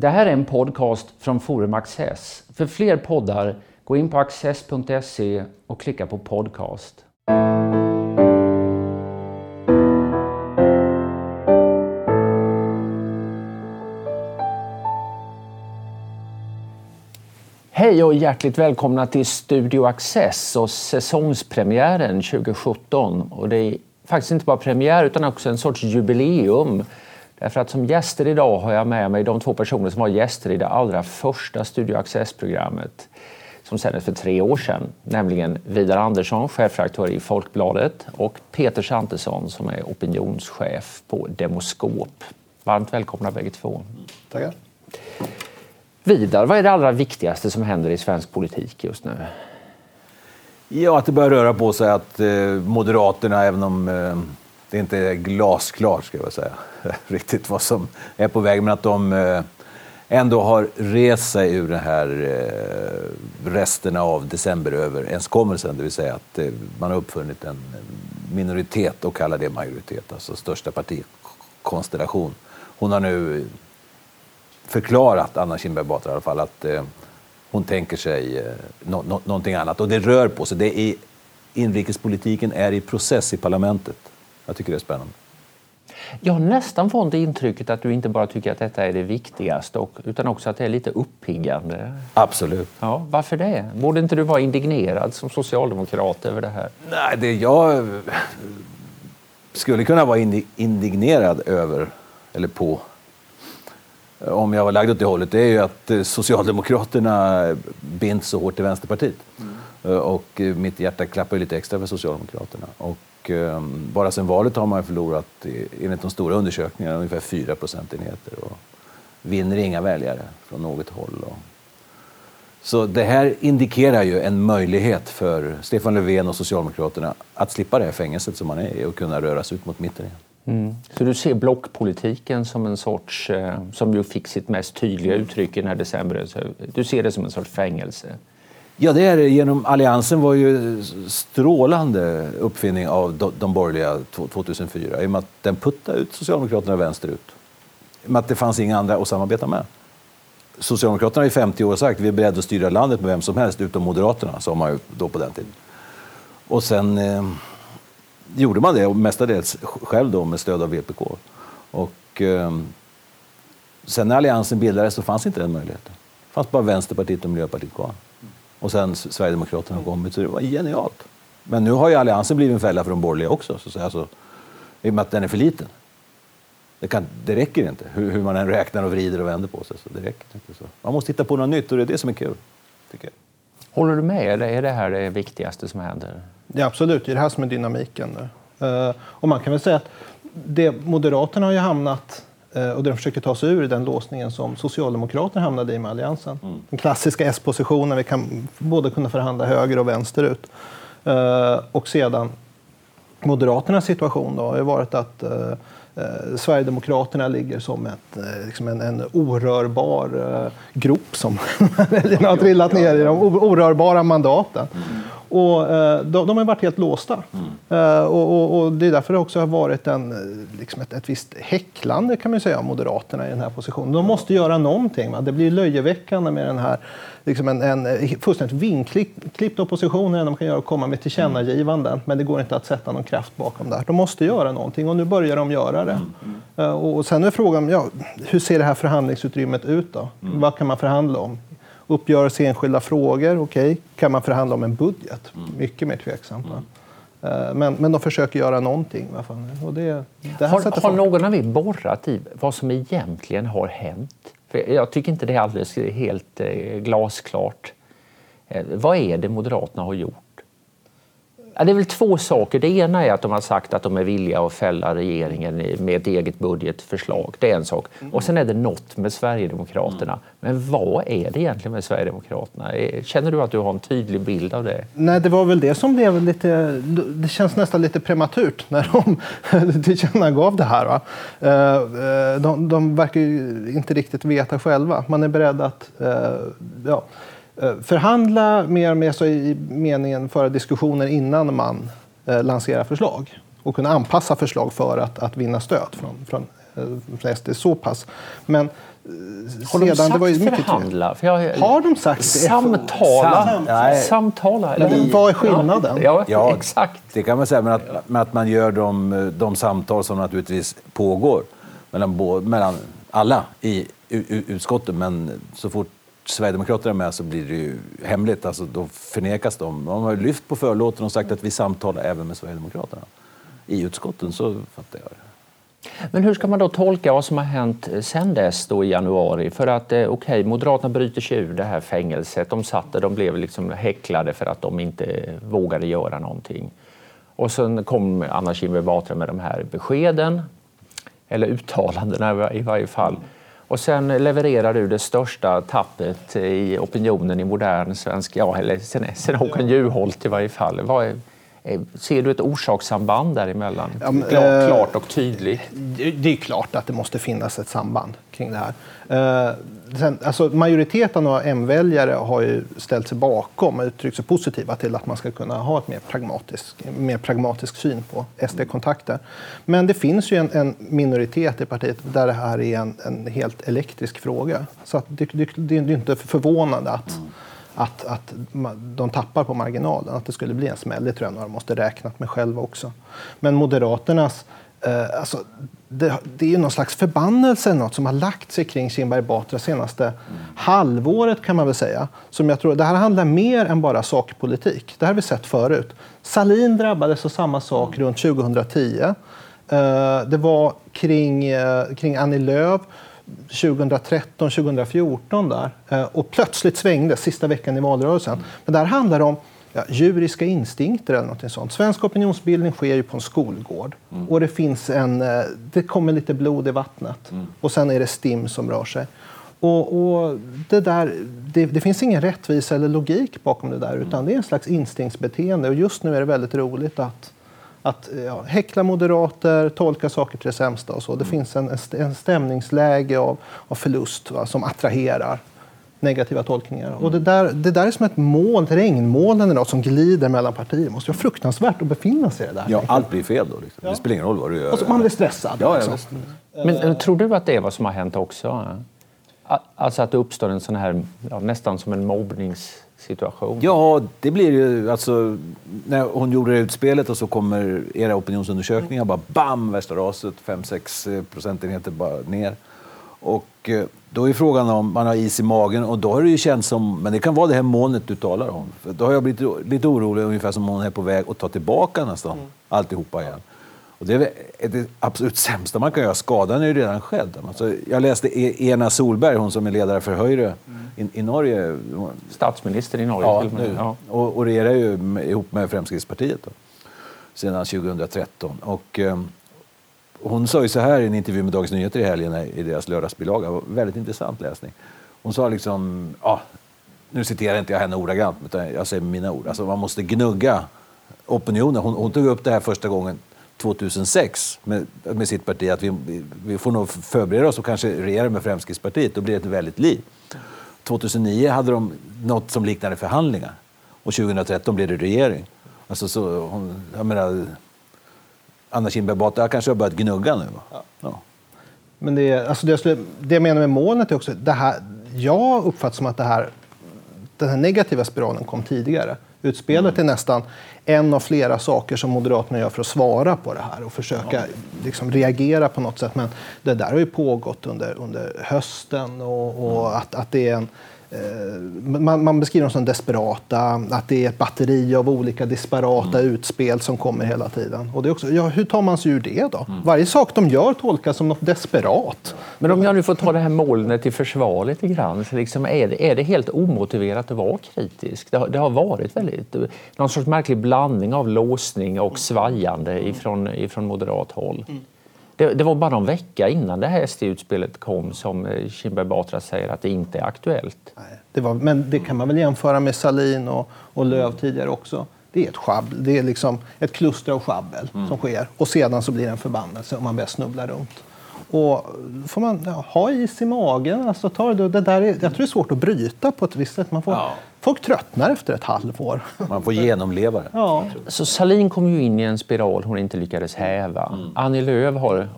Det här är en podcast från Forum Access. För fler poddar, gå in på access.se och klicka på podcast. Hej och hjärtligt välkomna till Studio Access och säsongspremiären 2017. Och det är faktiskt inte bara premiär utan också en sorts jubileum. Därför att som gäster idag har jag med mig de två personer som var gäster i det allra första Studio Access-programmet som sändes för tre år sedan, nämligen Vidar Andersson, chefredaktör i Folkbladet och Peter Santesson som är opinionschef på Demoskop. Varmt välkomna bägge två. Tackar. Vidar, vad är det allra viktigaste som händer i svensk politik just nu? Ja, att det börjar röra på sig att eh, Moderaterna, även om eh, det är inte glasklart, ska jag säga, riktigt vad som är på väg, men att de eh, ändå har rest sig ur den här eh, resterna av decemberöverenskommelsen, det vill säga att eh, man har uppfunnit en minoritet och kallar det majoritet, alltså största partikonstellation. Hon har nu förklarat, Anna Kinberg Batra i alla fall, att hon tänker sig no, no, någonting annat. Och det rör på sig. Det är, inrikespolitiken är i process i parlamentet. Jag tycker det är spännande. Jag har nästan fått intrycket att du inte bara tycker att detta är det viktigaste utan också att det är lite uppiggande. Absolut. Ja, varför det? Borde inte du vara indignerad som socialdemokrat över det här? Nej, det jag skulle kunna vara indignerad över, eller på, om jag var lagd åt det hållet, det är ju att eh, Socialdemokraterna binds så hårt till Vänsterpartiet. Mm. Och eh, mitt hjärta klappar lite extra för Socialdemokraterna. Och um, bara sedan valet har man förlorat, enligt de stora undersökningarna, ungefär 4 procentenheter. Och vinner inga väljare från något håll. Och... Så det här indikerar ju en möjlighet för Stefan Löfven och Socialdemokraterna att slippa det här fängelset som man är i och kunna röra sig ut mot mitten igen. Mm. Så du ser blockpolitiken som en sorts, eh, som ju fick sitt mest tydliga uttryck i den här december, du ser det som en sorts fängelse? Ja, det är det. Genom Alliansen var ju strålande uppfinning av de borgerliga 2004 i och med att den puttade ut Socialdemokraterna vänsterut. I och med att det fanns inga andra att samarbeta med. Socialdemokraterna har i 50 år sagt att vi är beredda att styra landet med vem som helst utom Moderaterna, sa man ju då på den tiden. Och sen eh, gjorde man det, och mestadels själv då med stöd av VPK. Och, eh, sen när Alliansen bildades så fanns inte den möjligheten. Det fanns bara Vänsterpartiet och Miljöpartiet kvar. Och sen Sverigedemokraterna har kommit, så det var genialt. Men nu har ju Alliansen blivit en fälla för de borgerliga också, så att säga. Alltså, I och med att den är för liten. Det, kan, det räcker inte, hur, hur, man än räknar och vrider och vänder på sig. Så det räcker inte. Så. Man måste hitta på något nytt och det är det som är kul. Tycker jag. Håller du med? Eller är det här det viktigaste som händer? Ja, absolut. Det är det här som är dynamiken. Uh, och man kan väl säga att det, Moderaterna har ju hamnat och de försöker ta sig ur den låsningen som Socialdemokraterna hamnade i med Alliansen. Mm. Den klassiska S-positionen, vi kan både kunna förhandla höger och vänsterut. Uh, och sedan Moderaternas situation då har ju varit att Eh, Sverigedemokraterna ligger som ett, eh, liksom en, en orörbar eh, grop som väljarna har trillat ner i, de orörbara mandaten. Mm. Och, eh, de, de, har varit helt låsta. Mm. Och, och, och, det är därför det också har varit en, liksom ett, ett visst häcklande kan man säga, av Moderaterna i den här positionen. De måste göra någonting. Va? Det blir löjeväckande med den här liksom en, en fullständigt vinklippt opposition de kan göra och komma med tillkännagivanden. Mm. Men det går inte att sätta någon kraft bakom det. De måste göra någonting och nu börjar de göra det. Mm. Mm. Och sen är frågan, ja, hur ser det här förhandlingsutrymmet ut då? Mm. Vad kan man förhandla om? Uppgörelse i enskilda frågor, okej. Okay. Kan man förhandla om en budget? Mm. Mycket mer tveksamt. Mm. Men, men de försöker göra någonting. Och det, det har, har någon av er borrat i vad som egentligen har hänt? För jag tycker inte det är alldeles helt eh, glasklart. Eh, vad är det Moderaterna har gjort? Ja, det är väl två saker. Det ena är att de har sagt att de är villiga att fälla regeringen med ett eget budgetförslag. Det är en sak. Mm. Och sen är det något med Sverigedemokraterna. Mm. Men vad är det egentligen med Sverigedemokraterna? Eh, känner du att du har en tydlig bild av det? Nej, det var väl det som blev lite... Det känns nästan lite prematurt när de tillkännagav det här. Va? Eh, eh, de, de verkar ju inte riktigt veta själva. Man är beredd att... Ja, förhandla mer med sig i meningen föra diskussioner innan man eh, lanserar förslag och kunna anpassa förslag för att, att vinna stöd från, från, eh, från SD så pass. Men Har de sedan. Det var ju sagt mycket förhandla? För jag, Har de sagt? Samtala? Sam- nej. Samtala? eller? Men vad är skillnaden? Ja, Ja, exakt. Det kan man säga, men att, men att man gör de, de samtal som naturligtvis pågår mellan, mellan alla i u- u- utskotten. Men så fort Sverigedemokraterna är med så blir det ju hemligt. Alltså, då förnekas de. De har lyft på förlåten och sagt att vi samtalar även med Sverigedemokraterna. I utskotten så fattar jag det. Men hur ska man då tolka vad som har hänt sen dess då i januari? För att okej, okej, Moderaterna bryter sig ur det här fängelset. De satt där, de blev liksom häcklade för att de inte vågade göra någonting. Och sen kom Anna Kinberg Batra med de här beskeden, eller uttalandena i varje fall. Och sen levererar du det största tappet i opinionen i modern svensk, ja, eller sen, sen Håkan Juholt i varje fall. Vad är, ser du ett orsakssamband däremellan? Ja, men, Klart, eh, klart och tydligt. Det det är klart att det måste finnas ett samband kring det här. Sen, alltså, majoriteten av M-väljare har ju ställt sig bakom och uttryckt sig positiva till att man ska kunna ha ett mer pragmatisk, en mer pragmatisk syn på SD-kontakter. Men det finns ju en, en minoritet i partiet där det här är en, en helt elektrisk fråga. Så att det, det, det är inte förvånande att att, att de tappar på marginalen, att det skulle bli en smäll. Det tror jag nog de måste räknat med själva också. Men Moderaternas... Eh, alltså, det, det är ju någon slags förbannelse något som har lagt sig kring Kinberg Batra senaste halvåret kan man väl säga. Som jag tror, det här handlar mer än bara sakpolitik. Det här har vi sett förut. Salin drabbades av samma sak runt 2010. Eh, det var kring, eh, kring Annie Lööf 2013, 2014 där. Eh, och plötsligt svängde sista veckan i valrörelsen. Men där handlar det om ja, djuriska instinkter eller något sånt. Svensk opinionsbildning sker ju på en skolgård. Och det finns en... eh, Det kommer lite blod i vattnet. Och sen är det STIM som rör sig. Och, och det, där, det, det finns ingen rättvisa eller logik bakom det där utan det är en slags instinktsbeteende. Och just nu är det väldigt roligt att att ja, häckla moderater, tolka saker till det sämsta och så. Det finns en, en stämningsläge av, av förlust va, som attraherar negativa tolkningar. Och det där, det där är som ett moln, ett regnmoln eller något som glider mellan partier. Det måste vara fruktansvärt att befinna sig i det där. Ja, allt blir fel då. Liksom. Det spelar ingen roll vad du gör. Och så man blir stressad. Ja, ja, liksom. Men eh, tror du att det är vad som har hänt också? Alltså att det uppstår en sån här, ja, nästan som en mobbningssituation? Ja, det blir ju... Alltså, när hon gjorde det utspelet och så kommer era opinionsundersökningar bara bam, värsta raset, 5-6 procentenheter bara ner. Och eh, då är frågan om man har is i magen och då har det ju känts som, men det kan vara det här molnet du talar om. För då har jag blivit lite orolig, ungefär som hon är på väg att ta tillbaka nästan alltihopa igen. Och det är det absolut sämsta man kan göra. Skadan är ju redan skedd. Alltså, jag läste E- Ena Solberg, hon som är ledare för Höjre i, i Norge. Statsminister i Norge Ja, nu. Ja. Och, och regerar ju med, ihop med Fremskrittspartiet då, sedan 2013. Och, eh, hon sa ju så här i en intervju med Dagens Nyheter i helgen i deras lördagsbilaga. Väldigt intressant läsning. Hon sa liksom, ja, nu citerar inte jag henne ordagrant, utan jag säger mina ord. Alltså man måste gnugga opinionen. Hon, hon tog upp det här första gången 2006 med, med sitt parti, att vi, vi- vi får nog förbereda oss och kanske regera med Fremskrittspartiet. Då blir det ett väldigt liv. 2009 hade de något som liknade förhandlingar och 2013 blev det regering. Alltså så, hon, jag menar, Anna Kinberg Batra kanske har börjat gnugga nu. Va? Ja. Men det, alltså det, jag skulle, det jag menar med molnet är också... Det här, jag uppfattar som att det här, den här negativa spiralen kom tidigare. Utspelet är nästan en av flera saker som Moderaterna gör för att svara på det här och försöka liksom, reagera på något sätt. Men det där har ju pågått under, under hösten och, och att, att det är en... eh, Man, man beskriver dem som desperata, att det är ett batteri av olika disparata utspel som kommer hela tiden. Och det är också, ja, hur tar man sig ur det då? Varje sak de gör tolkas som något desperat. Men om jag nu får ta det här molnet i försvar lite grann, så liksom är, det, är det helt omotiverat att vara kritisk? Det har, det har varit väldigt, någon sorts märklig blandning av låsning och svajande ifrån, ifrån moderat håll. Det, det var bara någon vecka innan det här SD-utspelet kom som eh, Kinberg Batra säger att det inte är aktuellt. Nej, Det var, men det kan man väl jämföra med Salin och, och Löv tidigare också. Det är ett sjabbel. Det är liksom ett kluster av sjabbel som sker. Och sedan så blir det en förbannelse om man börjar snubbla runt. Och får man ja, ha is i magen. Alltså, ta det, det där är, jag tror det är svårt att bryta på ett visst sätt. Man får, folk tröttnar efter ett halvår. Man får genomleva det. Ja. Så Salin kom ju in i en spiral hon inte lyckades häva. Mm. Annie Lööf har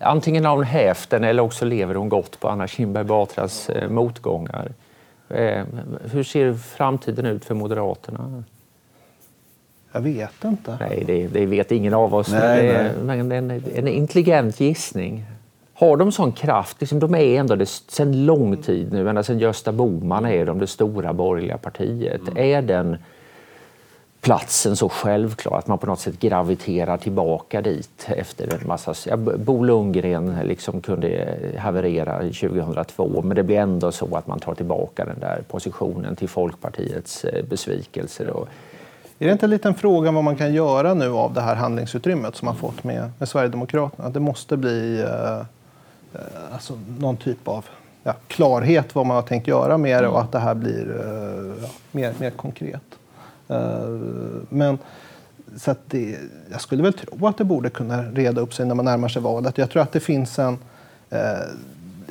antingen har hon hävt den eller också lever hon gott på Anna Kinberg Batras eh, motgångar. Eh, hur ser framtiden ut för Moderaterna? Jag vet inte. Nej, det, det vet ingen av oss. Nej, det är, nej. Men en, en intelligent gissning. Har de sån kraft? Liksom, de är ändå det, sedan lång tid nu, ända sedan Gösta Bohman är de det stora borgerliga partiet. Mm. Är den platsen så självklar att man på något sätt graviterar tillbaka dit efter en massa... Ja, Bo Lundgren liksom kunde haverera 2002 men det blir ändå så att man tar tillbaka den där positionen till Folkpartiets eh, besvikelser. Och, är det inte en liten fråga vad man kan göra nu av det här handlingsutrymmet som man fått med, med Sverigedemokraterna? Att det måste bli eh, eh, alltså någon typ av ja, klarhet vad man har tänkt göra med det och att det här blir eh, ja, mer, mer konkret. Eh, men så att det, jag skulle väl tro att det borde kunna reda upp sig när man närmar sig valet. Jag tror att det finns en eh,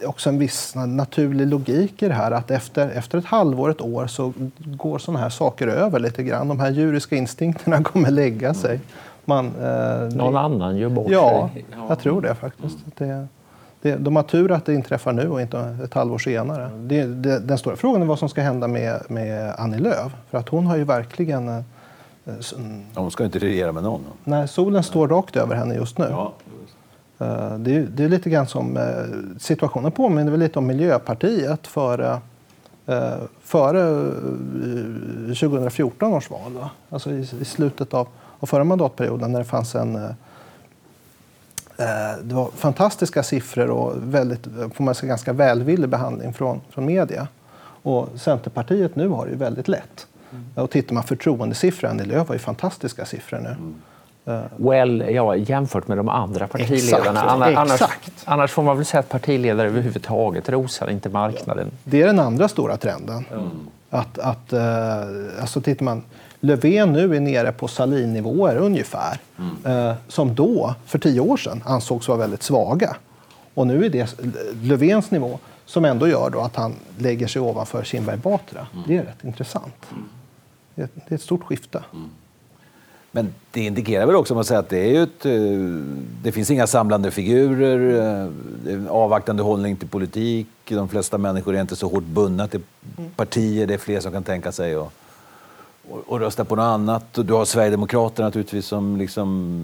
också en viss naturlig logik i det här att efter, efter ett halvår, ett år så går sådana här saker över lite grann. De här djuriska instinkterna kommer lägga sig. Man, eh, Någon annan gör bort ja, sig? Ja, jag tror det faktiskt. Det, det, de har tur att det inträffar nu och inte ett halvår senare. Det, det, den stora frågan är vad som ska hända med, med Annie Lööf. För att hon har ju verkligen... Eh, hon ska inte regera med någon. Nej, solen står rakt över henne just nu. Ja. Eh, det är, det är lite grann som eh, situationen påminner väl lite om Miljöpartiet före, före 2014 års val. Va? Alltså i, i slutet av, av förra mandatperioden när det fanns en det var fantastiska siffror och väldigt, får man säga, ganska välvillig behandling från, från media. Och Centerpartiet nu har det ju väldigt lätt. Mm. Och tittar man förtroendesiffror, Annie Lööf har ju fantastiska siffror nu. Mm. Eh, well, ja, jämfört med de andra partiledarna. Exakt, annars, exakt. annars får man väl säga att partiledare överhuvudtaget rosar inte marknaden. Det är den andra stora trenden. Mm. Att, att, uh, alltså tittar man, Löfven nu är nere på Salin-nivåer ungefär, mm. uh, som då, för tio år sedan, ansågs vara väldigt svaga. Och nu är det Löfvens nivå som ändå gör då att han lägger sig ovanför Kinberg Batra. Mm. Det är rätt intressant. Mm. Det, är, det är ett stort skifte. Mm. Men det indikerar väl också att att det, är ett, eh, det finns inga samlande figurer, eh, en avvaktande hållning till politik. De flesta människor är inte så hårt bundna till partier. Det är fler som kan tänka sig att och, rösta på något annat. Du har Sverigedemokraterna naturligtvis som liksom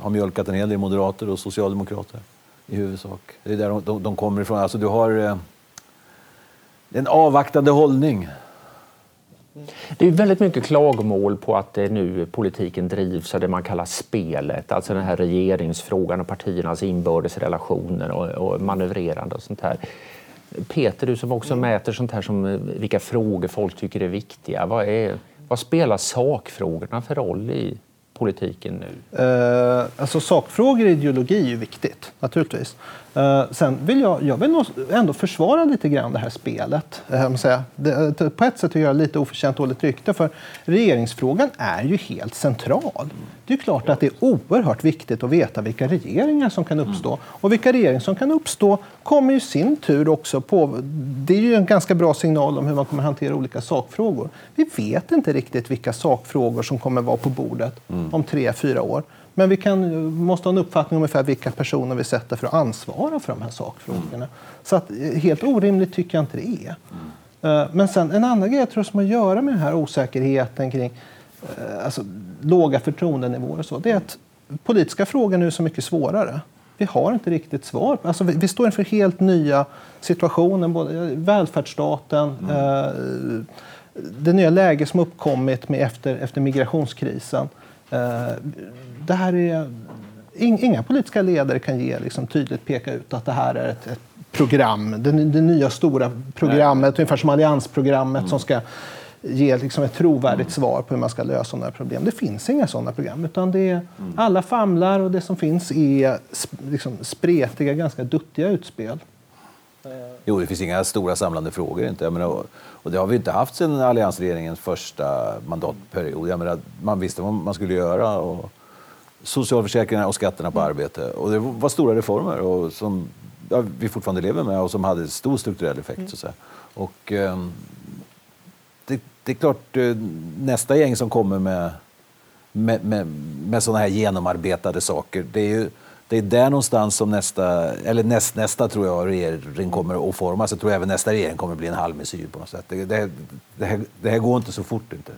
har mjölkat en hel del moderater och socialdemokrater i huvudsak. Det är där de, de, de kommer ifrån. Alltså du har eh, en avvaktande hållning. Det är väldigt mycket klagomål på att nu politiken drivs av det man kallar spelet, alltså den här regeringsfrågan och partiernas inbördes relationer och, och manövrerande och sånt här. Peter, du som också mäter sånt här som eh, vilka frågor folk tycker är viktiga. Vad, är, vad spelar sakfrågorna för roll i politiken nu? Eh, alltså sakfrågor och ideologi är ju viktigt, naturligtvis. Eh, sen vill jag, jag vill ändå försvara lite grann det här spelet. Eh. Det, eh, på ett sätt gör jag lite oförtjänt dåligt rykte, för regeringsfrågan är ju helt central. Det är klart att det är oerhört viktigt att veta vilka regeringar som kan uppstå. Och vilka regeringar som kan uppstå kommer i sin tur också på... Det är ju en ganska bra signal om hur man kommer hantera olika sakfrågor. Vi vet inte riktigt vilka sakfrågor som kommer vara på bordet mm. om tre, fyra år. Men vi kan, måste ha en uppfattning om ungefär vilka personer vi sätter för att ansvara för de här sakfrågorna. Så att, eh, helt orimligt tycker jag inte det är. Mm. Men sen en annan grej jag tror som har att göra med den här osäkerheten kring eh, alltså, låga förtroendenivåer och så, det är att politiska frågor nu är så mycket svårare. Vi har inte riktigt svar. Alltså, vi, vi står inför helt nya situationer. Både välfärdsstaten, mm. eh, det nya läge som uppkommit med efter, efter migrationskrisen. Eh, det här är, inga politiska ledare kan ge, liksom, tydligt peka ut att det här är ett, ett program, det, det, nya stora programmet, Nej. ungefär som alliansprogrammet mm. som ska ge liksom ett trovärdigt mm. svar på hur man ska lösa sådana problem. Det finns inga sådana program. utan det är, mm. Alla famlar och det som finns är liksom spretiga, ganska duttiga utspel. Jo, det finns inga stora samlande frågor. Inte. Jag menar, och det har vi inte haft sedan alliansregeringens första mandatperiod. Jag menar, man visste vad man skulle göra. Och socialförsäkringarna och skatterna på arbete. Och det var stora reformer och som ja, vi fortfarande lever med och som hade stor strukturell effekt. Så att säga. Och, eh, det, det är klart, eh, nästa gäng som kommer med, med, med, med sådana här genomarbetade saker, det är ju det är där någonstans som nästa, eller näst, nästa tror jag regering kommer att formas. Jag tror även nästa regering kommer att bli en halvmesyr på något sätt. Det, det, det, här, det här går inte så fort inte.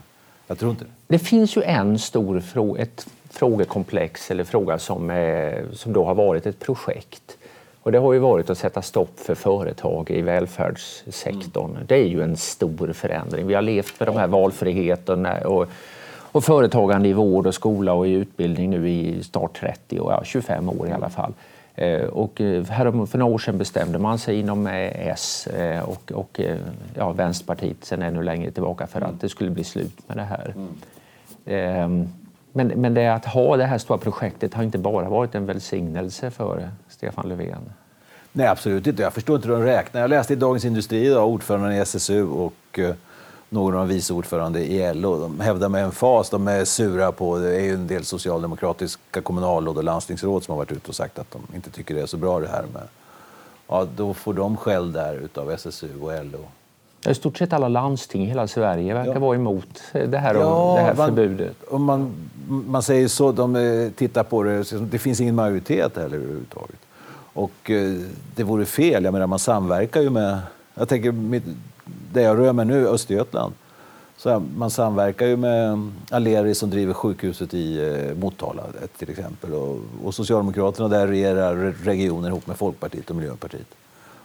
Jag tror inte det. Finns ju en stor fråga, ett frågekomplex eller fråga som, är, som då har varit ett projekt. Och det har ju varit att sätta stopp för företag i välfärdssektorn. Mm. Det är ju en stor förändring. Vi har levt med de här valfriheten och, och företagande i vård och skola och i utbildning nu i snart 30 och ja, 25 år i alla fall. Eh, och eh, här för några år sedan bestämde man sig inom eh, S och, och ja, Vänsterpartiet sen ännu längre tillbaka för att det skulle bli slut med det här. Mm. Men, men det att ha det här stora projektet har inte bara varit en välsignelse för Stefan Löfven. Nej, absolut inte. Jag förstår inte hur de räknar. Jag läste i Dagens Industri idag, ordföranden i SSU och någon av vice ordförande i LO. De hävdar med en fas, de är sura på, det är ju en del socialdemokratiska kommunalråd och landstingsråd som har varit ute och sagt att de inte tycker det är så bra det här med... Ja, då får de skäll där utav SSU och LO. I stort sett alla landsting i hela Sverige verkar ja. vara emot det här, ja, det här man, förbudet. Om man, man säger så, de eh, tittar på det, det finns ingen majoritet heller överhuvudtaget. Och eh, det vore fel, jag menar man samverkar ju med, jag tänker där jag rör mig nu, Östergötland, så man samverkar ju med Aleri som driver sjukhuset i eh, Motala till exempel. Och, och Socialdemokraterna där regerar regionen ihop med Folkpartiet och Miljöpartiet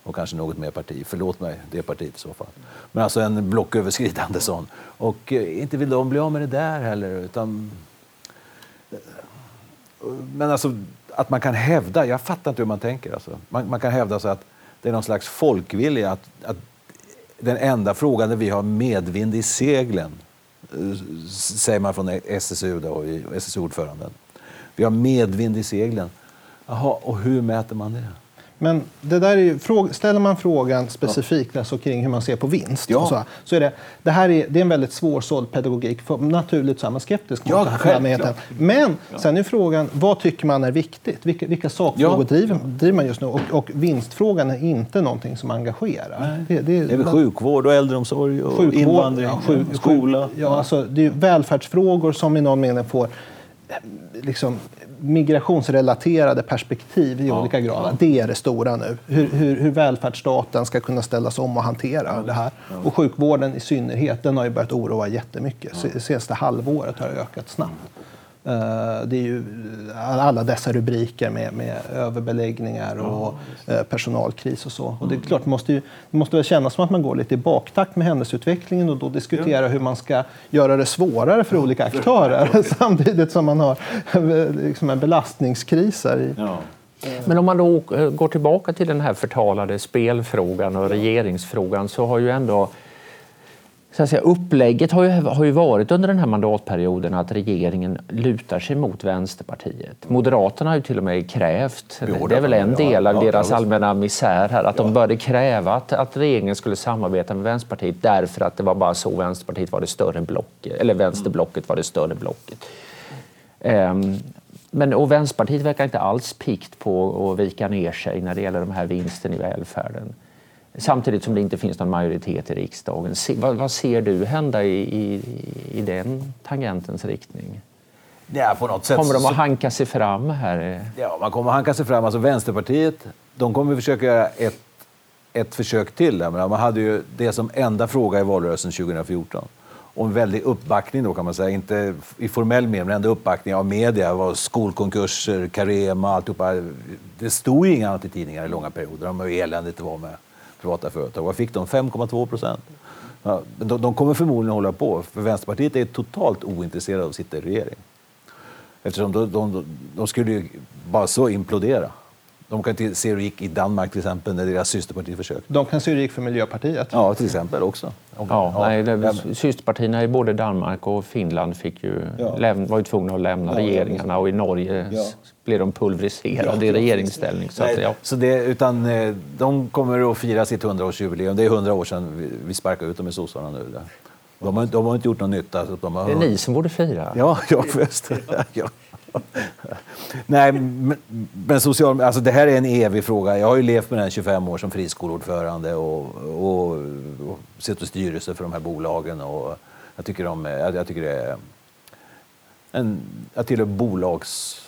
och kanske något mer parti. Förlåt mig, det partiet i så fall. Men alltså en blocköverskridande sån. Och eh, inte vill de bli av med det där heller. Utan... Eh, men alltså att man kan hävda, jag fattar inte hur man tänker. Alltså. Man, man kan hävda så att det är någon slags folkvilja att, att den enda frågan där vi har medvind i seglen, eh, säger man från SSU, då, SSU-ordföranden. Vi har medvind i seglen. Jaha, och hur mäter man det? Men det där är, ställer man frågan specifikt alltså kring hur man ser på vinst ja. så, så är det, det här är, det är en väldigt svårsåld pedagogik. För naturligt så är man skeptisk mot ja, självklart. Men ja. sen är frågan, vad tycker man är viktigt? Vilka, vilka sakfrågor ja. driver, driver man just nu? Och, och, vinstfrågan är inte någonting som engagerar. Det, det, det, är väl sjukvård och äldreomsorg och sjukvård, invandring, sjuk, skola. Ja, alltså, det är välfärdsfrågor som i någon mening får liksom, migrationsrelaterade perspektiv i ja, olika grader. Ja. Det är det stora nu. Hur, hur, hur välfärdsstaten ska kunna ställas om och hantera ja. det här. Och sjukvården i synnerhet, den har ju börjat oroa jättemycket. Ja. Senaste halvåret har det ökat snabbt. Eh, det är ju alla dessa rubriker med, med överbeläggningar och ja, personalkris och så. Och det är klart, det måste, ju, det måste väl kännas som att man går lite i baktakt med händelseutvecklingen och då diskutera ja. hur man ska göra det svårare för olika aktörer samtidigt som man har liksom en belastningskris. Ja. Men om man då går tillbaka till den här förtalade spelfrågan och regeringsfrågan så har ju ändå så att säga, upplägget har ju, har ju varit under den här mandatperioden att regeringen lutar sig mot Vänsterpartiet. Moderaterna har ju till och med krävt, jo, det är väl en del av ja, deras ja, allmänna misär här, att ja. de började kräva att, att regeringen skulle samarbeta med Vänsterpartiet därför att det var bara så Vänsterpartiet var det större blocket, eller vänsterblocket var det större blocket. Um, men, och Vänsterpartiet verkar inte alls pikt på att vika ner sig när det gäller de här vinsten i välfärden. Samtidigt som det inte finns någon majoritet i riksdagen. Se, vad, vad, ser du hända i, i, i den tangentens riktning? Ja, på något sätt kommer de att hanka sig fram här? Ja, man kommer att hanka sig fram. Alltså Vänsterpartiet de kommer att försöka göra ett, ett försök till. Där. Man hade ju det som enda fråga i valrörelsen 2014. Och en väldig uppbackning då kan man säga, inte i formell mening, men ändå uppbackning av media. Det var skolkonkurser, Carema, alltihopa. Det stod ju inget annat i tidningar i långa perioder om hur eländigt det var med privata företag. Vad fick de? 5,2 procent. Ja, de, de kommer förmodligen hålla på, för Vänsterpartiet är totalt ointresserade av att sitta i regering. Eftersom de, de, de skulle ju bara så implodera. De kan se hur det gick i Danmark till exempel när deras systerparti försökte. De kan se hur det gick för Miljöpartiet. Ja, till exempel också. Ja, ja. Nej, det, systerpartierna i både Danmark och Finland fick ju, ja. läm, var ju tvungna att lämna ja, regeringarna och i Norge ja. blev de pulveriserade i regeringsställning. Så, Nej, att, så det, utan, eh, de kommer att fira sitt 100-årsjubileum. Det är 100 år sedan vi sparkade ut dem i sossarna nu. De har, de har inte gjort någon nytta. Så de har... Det är ni som borde fira. Ja, ja, just, ja. Nej, men, men social, alltså det här är en evig fråga. Jag har ju levt med den 25 år som friskoleordförande och, och, och sitter i styrelse för de här bolagen. Och jag, tycker de, jag, jag tycker det är en, jag tillhör bolags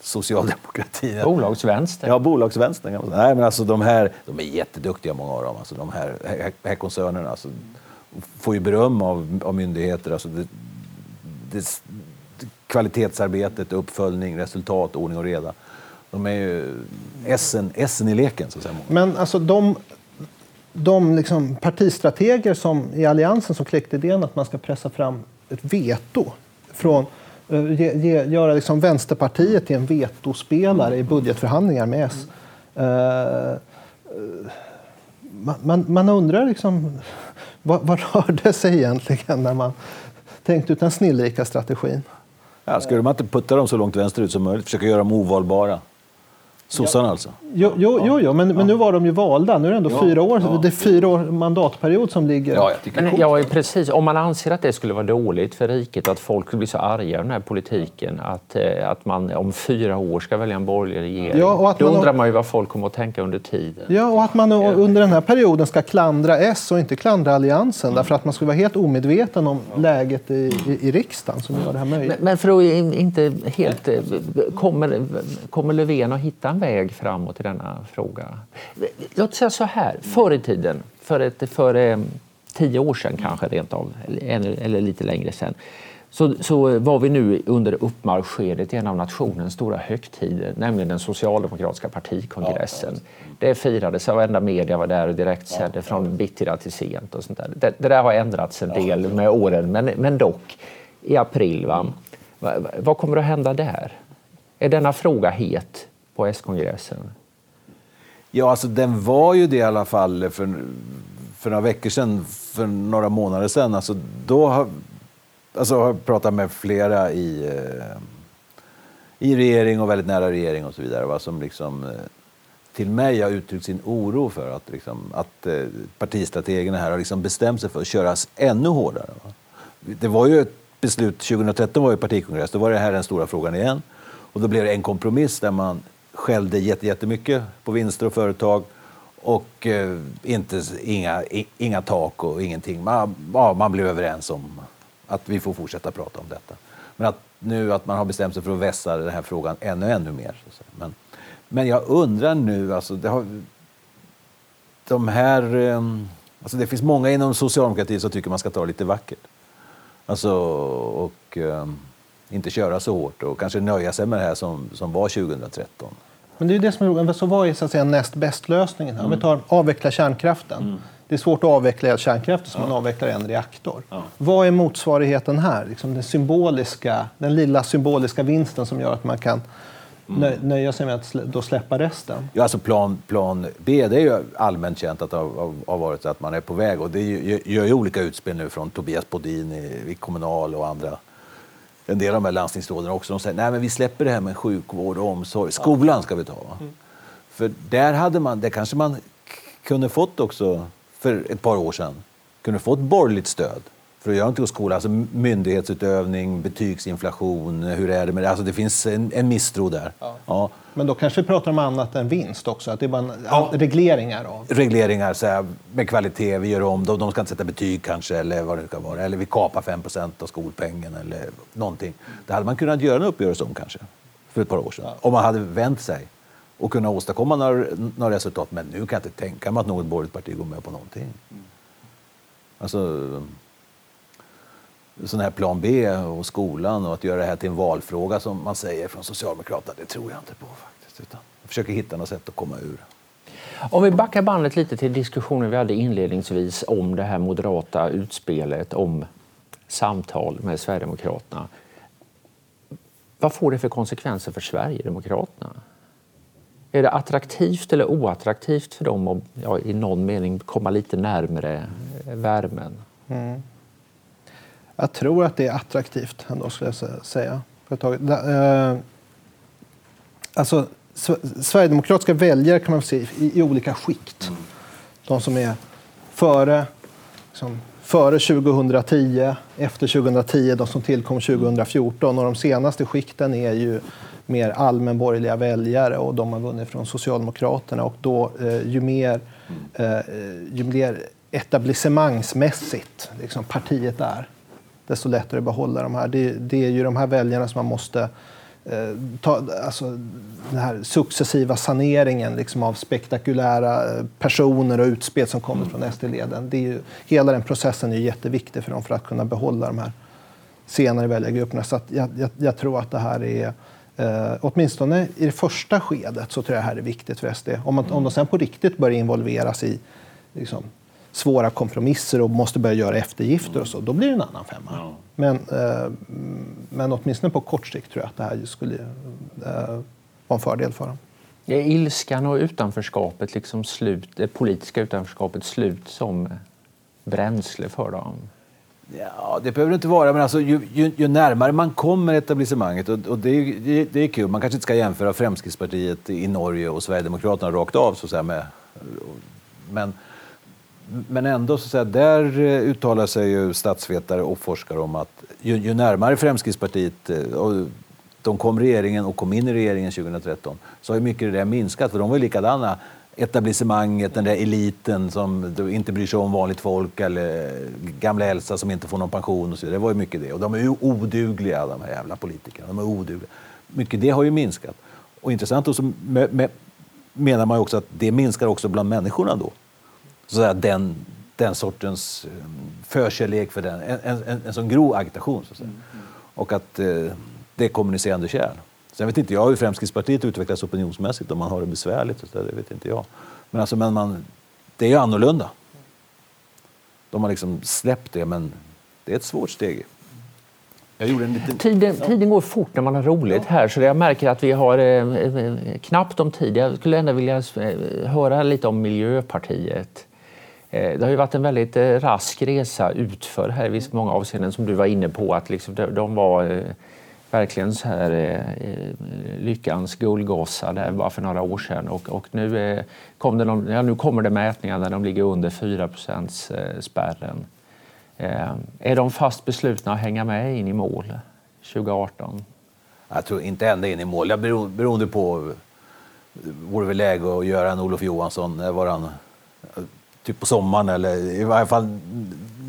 socialdemokratin. Bolagsvänster? Ja, bolagsvänstern. Nej, men alltså, de, här, de är jätteduktiga, många av dem. Alltså, de här, här, här koncernerna alltså, får ju beröm av, av myndigheter. Alltså, det, det, kvalitetsarbetet, uppföljning, resultat, ordning och reda. De är ju essen, essen i leken. Så att säga. Men alltså de, de liksom partistrateger som, i Alliansen som kläckte idén att man ska pressa fram ett veto från eh, ge, ge, göra liksom Vänsterpartiet till en vetospelare i budgetförhandlingar med S. Uh, man, man, man, undrar liksom, vad, vad rörde sig egentligen när man tänkte ut den snillrika strategin? Ja, skulle man inte putta dem så långt vänsterut som möjligt, försöka göra dem ovalbara? Sossarna alltså? Jo, jo, jo, jo men, ja. men nu var de ju valda. Nu är det ändå ja, fyra år, ja. det är fyra år mandatperiod som ligger. Ja, jag tycker men, ja, precis. Om man anser att det skulle vara dåligt för riket att folk blir så arga av den här politiken att, eh, att man om fyra år ska välja en borgerlig regering. Ja, och att Då man, undrar man ju vad folk kommer att tänka under tiden. Ja, och att man under den här perioden ska klandra S och inte klandra Alliansen mm. därför att man skulle vara helt omedveten om läget i, i, i riksdagen som gör det här möjligt. Men, men för att inte helt... Eh, kommer, kommer Löfven att hitta en väg framåt i denna fråga. Låt säga så här, förr i tiden, för, ett, för eh, tio år sedan kanske rent av, eller, eller lite längre sedan, så, så, var vi nu under uppmarskedet i en av nationens stora högtider, nämligen den socialdemokratiska partikongressen. Det firades, varenda media var där och direktsände från bittida till sent. Och sånt där. Det, det, där har ändrats en del med åren, men, men dock i april. Va? Vad kommer att hända där? Är denna fråga het på S-kongressen? Ja, alltså den var ju det i alla fall för, för några veckor sedan, för några månader sedan. Alltså, då har, alltså, har jag pratat med flera i, eh, i regering och väldigt nära regering och så vidare. Va, som liksom, eh, till mig har uttryckt sin oro för att, liksom, att eh, partistrategerna här har liksom bestämt sig för att köras ännu hårdare. Va. Det var ju ett beslut, 2013 var ju partikongress, då var det här den stora frågan igen. Och då blev det en kompromiss där man skällde jättemycket på vinster och företag och eh, inte, inga, inga tak och ingenting. Man, ja, man blev överens om att vi får fortsätta prata om detta. Men att nu att man har bestämt sig för att vässa den här frågan ännu, ännu mer. Men, men jag undrar nu, alltså, det, har, de här, eh, alltså det finns många inom socialdemokratin som tycker man ska ta det lite vackert. Alltså, och eh, inte köra så hårt och kanske nöja sig med det här som, som var 2013. Men det är det som är roligt. Så vad är så att säga, näst bäst-lösningen? Mm. Om vi tar avveckla kärnkraften. Mm. Det är svårt att avveckla kärnkraften som ja. man avvecklar en reaktor. Ja. Vad är motsvarigheten här? Liksom den, symboliska, den lilla symboliska vinsten som gör att man kan mm. nöja sig med att då släppa resten? Ja, alltså plan, plan B det är ju allmänt känt att det har, har varit att man är på väg. Och det gör ju olika utspel nu från Tobias Bodin i, i Kommunal och andra en del av de här landstingsråden också, de säger nej men vi släpper det här med sjukvård och omsorg. Skolan ska vi ta. Va? Mm. För där hade man, det kanske man kunde fått också för ett par år sedan, kunde fått borgerligt stöd för att göra någonting åt skolan. Alltså myndighetsutövning, betygsinflation, hur är det med det? Alltså det finns en, en misstro där. Ja. ja. Men då kanske vi pratar om annat än vinst också? Att det är bara ja. regleringar? Av. Regleringar så här, med kvalitet, vi gör om, de, de ska inte sätta betyg kanske, eller vad det kan vara. Eller vi kapar 5% av skolpengen eller någonting. Det hade man kunnat göra en uppgörelse om kanske, för ett par år sedan. Ja. Om man hade vänt sig och kunnat åstadkomma några, några resultat. Men nu kan jag inte tänka mig att något borgerligt parti går med på någonting. Alltså, sån här plan B och skolan och att göra det här till en valfråga som man säger från Socialdemokraterna, det tror jag inte på faktiskt. Utan jag försöker hitta något sätt att komma ur. Om vi backar bandet lite till diskussionen vi hade inledningsvis om det här moderata utspelet om samtal med Sverigedemokraterna. Vad får det för konsekvenser för Sverigedemokraterna? Är det attraktivt eller oattraktivt för dem att ja, i någon mening komma lite närmare värmen? Mm. Jag tror att det är attraktivt ändå, skulle jag säga. Eh, alltså, Sverigedemokratiska väljare kan man se i, i olika skikt. De som är före, liksom, före 2010, efter 2010, de som tillkom 2014. Och de senaste skikten är ju mer allmänborgerliga väljare och de har vunnit från Socialdemokraterna. Och då, eh, ju, mer, eh, ju mer etablissemangsmässigt liksom, partiet är, desto lättare att behålla de här. Det, det är ju de här väljarna som man måste eh, ta, alltså, den här successiva saneringen liksom, av spektakulära eh, personer och utspel som kommer från SD-leden. hela den processen är jätteviktig för dem för att kunna behålla de här senare väljargrupperna. Så jag, jag, jag, tror att det här är Eh, åtminstone i det första skedet så tror jag det här är viktigt för SD. Om, man, om de sen på riktigt börjar involveras i liksom, svåra kompromisser och måste börja göra eftergifter och så, då blir det en annan femma. Ja. Men, eh, men åtminstone på kort sikt tror jag att det här skulle eh, vara en fördel för dem. Är ilskan och utanförskapet, liksom slut, det politiska utanförskapet slut som bränsle för dem? Ja, det behöver det inte vara, men alltså, ju, ju, ju närmare man kommer etablissemanget, och, och det, det, det, är kul, man kanske inte ska jämföra Fremskrittspartiet i Norge och Sverigedemokraterna rakt av, så att säga, med, men, men ändå, så att säga, där eh, uttalar sig ju statsvetare och forskare om att ju, ju närmare Fremskrittspartiet eh, och de kom regeringen och kom in i regeringen 2013 så har mycket det där minskat, för de var ju likadana etablissemanget, den där eliten som inte bryr sig om vanligt folk eller gamla Elsa som inte får någon pension och så vidare. Det var ju mycket det. Och de är ju odugliga, de här jävla politikerna. De är odugliga. Mycket det har ju minskat. Och intressant, och så menar man ju också att det minskar också bland människorna då. Så att den, den sortens eh, förkärlek för den, en, en, en, sån grov agitation. Så att säga. Och att eh, det är kommunicerande kärl. Sen vet inte jag hur Fremskrittspartiet utvecklas opinionsmässigt, om man har det besvärligt. Så det vet inte jag. Men, alltså, men man, det är ju annorlunda. De har liksom släppt det, men det är ett svårt steg. Liten... Tiden, tiden, går fort när man har roligt ja. här så jag märker att vi har eh, eh, knappt om tid. Jag skulle ändå vilja eh, höra lite om Miljöpartiet. Eh, det har ju varit en väldigt eh, rask resa utför här i många avseenden som du var inne på att liksom de, var eh, verkligen så här lyckans guldgossar där bara för några år sedan. Och, och nu, kom det någon, ja, nu kommer det mätningar där de ligger under 4 spärren. Är de fast beslutna att hänga med in i mål 2018? Jag tror inte ända in i mål. Jag beror, beroende på vore väl läge att göra en Olof Johansson, var han, typ på sommaren eller i varje fall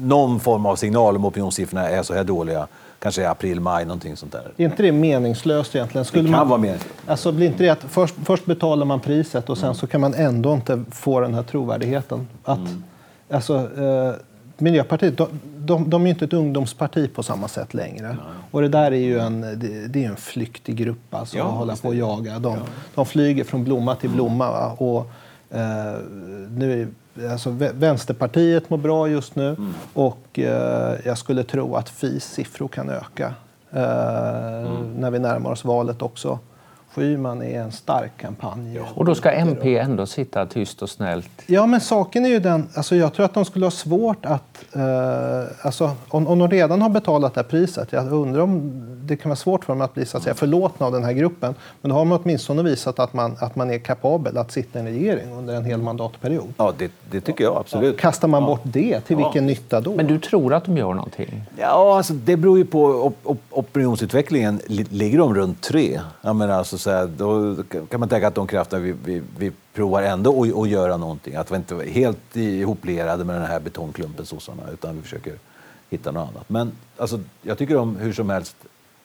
någon form av signal om opinionssiffrorna är så här dåliga kanske april, maj, någonting sånt där. Är inte det meningslöst egentligen? Skulle det kan man, vara meningslöst. Alltså, blir inte det att först, först betalar man priset och sen mm. så kan man ändå inte få den här trovärdigheten? Att, mm. alltså, eh, Miljöpartiet, de, de, de, är ju inte ett ungdomsparti på samma sätt längre. Nej. Och det där är ju en, det, det är en flyktig grupp alltså, ja, att hålla på och jaga. De, ja. de flyger från blomma till blomma. Va? Och, eh, nu alltså Vänsterpartiet mår bra just nu mm. och eh, jag skulle tro att FIs siffror kan öka eh, mm. när vi närmar oss valet också. Schyman är en stark kampanj. Ja. Och då ska MP ändå sitta tyst och snällt? Ja, men saken är ju den, alltså jag tror att de skulle ha svårt att... Eh, alltså, om, om de redan har betalat det här priset, jag undrar om det kan vara svårt för dem att bli så att säga, förlåtna av den här gruppen. Men då har man åtminstone visat att man, att man är kapabel att sitta i en regering under en hel mandatperiod. Ja, det, det tycker jag absolut. Ja, kastar man bort det, till vilken ja. nytta då? Men du tror att de gör någonting? Ja, alltså, det beror ju på op, op, opinionsutvecklingen. Ligger de runt tre? Jag menar, alltså, säga, då kan man tänka att de krafterna vi, vi, vi provar ändå att, att göra någonting. Att vi inte är helt ihoplerade med den här betongklumpen sossarna utan vi försöker hitta något annat. Men alltså, jag tycker de hur som helst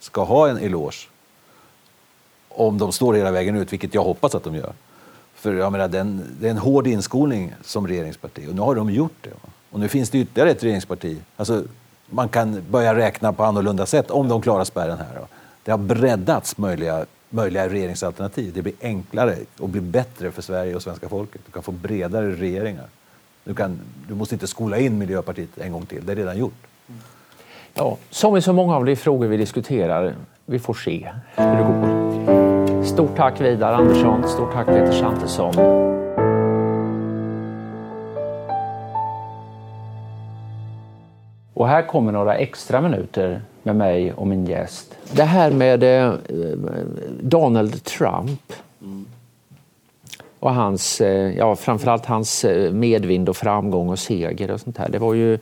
ska ha en eloge om de står hela vägen ut, vilket jag hoppas att de gör. För jag menar, det, är en, det är en hård inskolning som regeringsparti och nu har de gjort det. Och nu finns det ytterligare ett regeringsparti. Alltså, man kan börja räkna på annorlunda sätt om de klarar spärren här. Va? Det har breddats möjliga, möjliga regeringsalternativ. Det blir enklare och blir bättre för Sverige och svenska folket. Du kan få bredare regeringar. Du, kan, du måste inte skola in Miljöpartiet en gång till, det är redan gjort. Ja, som i så många av de frågor vi diskuterar, vi får se hur det går. Stort tack Vidar Andersson, stort tack Peter Svantesson. Och här kommer några extra minuter med mig och min gäst. Det här med eh, Donald Trump och hans, eh, ja, framförallt hans eh, medvind och framgång och seger och sånt här. Det var ju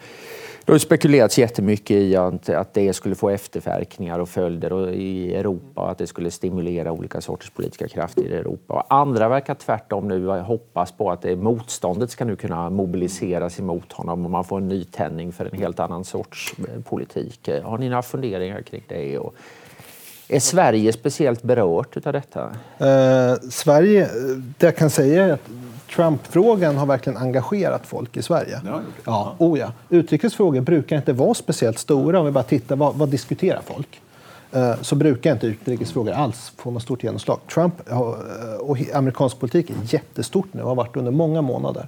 det har spekulerats jättemycket i att, att det skulle få efterverkningar och följder i Europa och att det skulle stimulera olika sorters politiska krafter i Europa. Och andra verkar tvärtom nu hoppas på att det motståndet ska nu kunna mobiliseras emot honom och man får en nytändning för en helt annan sorts eh, politik. Eh, har ni några funderingar kring det? Och är Sverige speciellt berört av detta? Eh, Sverige, eh, det jag kan säga är att Trump-frågan har verkligen engagerat folk i Sverige. Ja, ja. Oh ja. Utrikesfrågor brukar inte vara speciellt stora om vi bara tittar vad, vad diskuterar folk. Eh, så brukar inte utrikesfrågor alls få något stort genomslag. Trump och amerikansk politik är jättestort nu och har varit under många månader.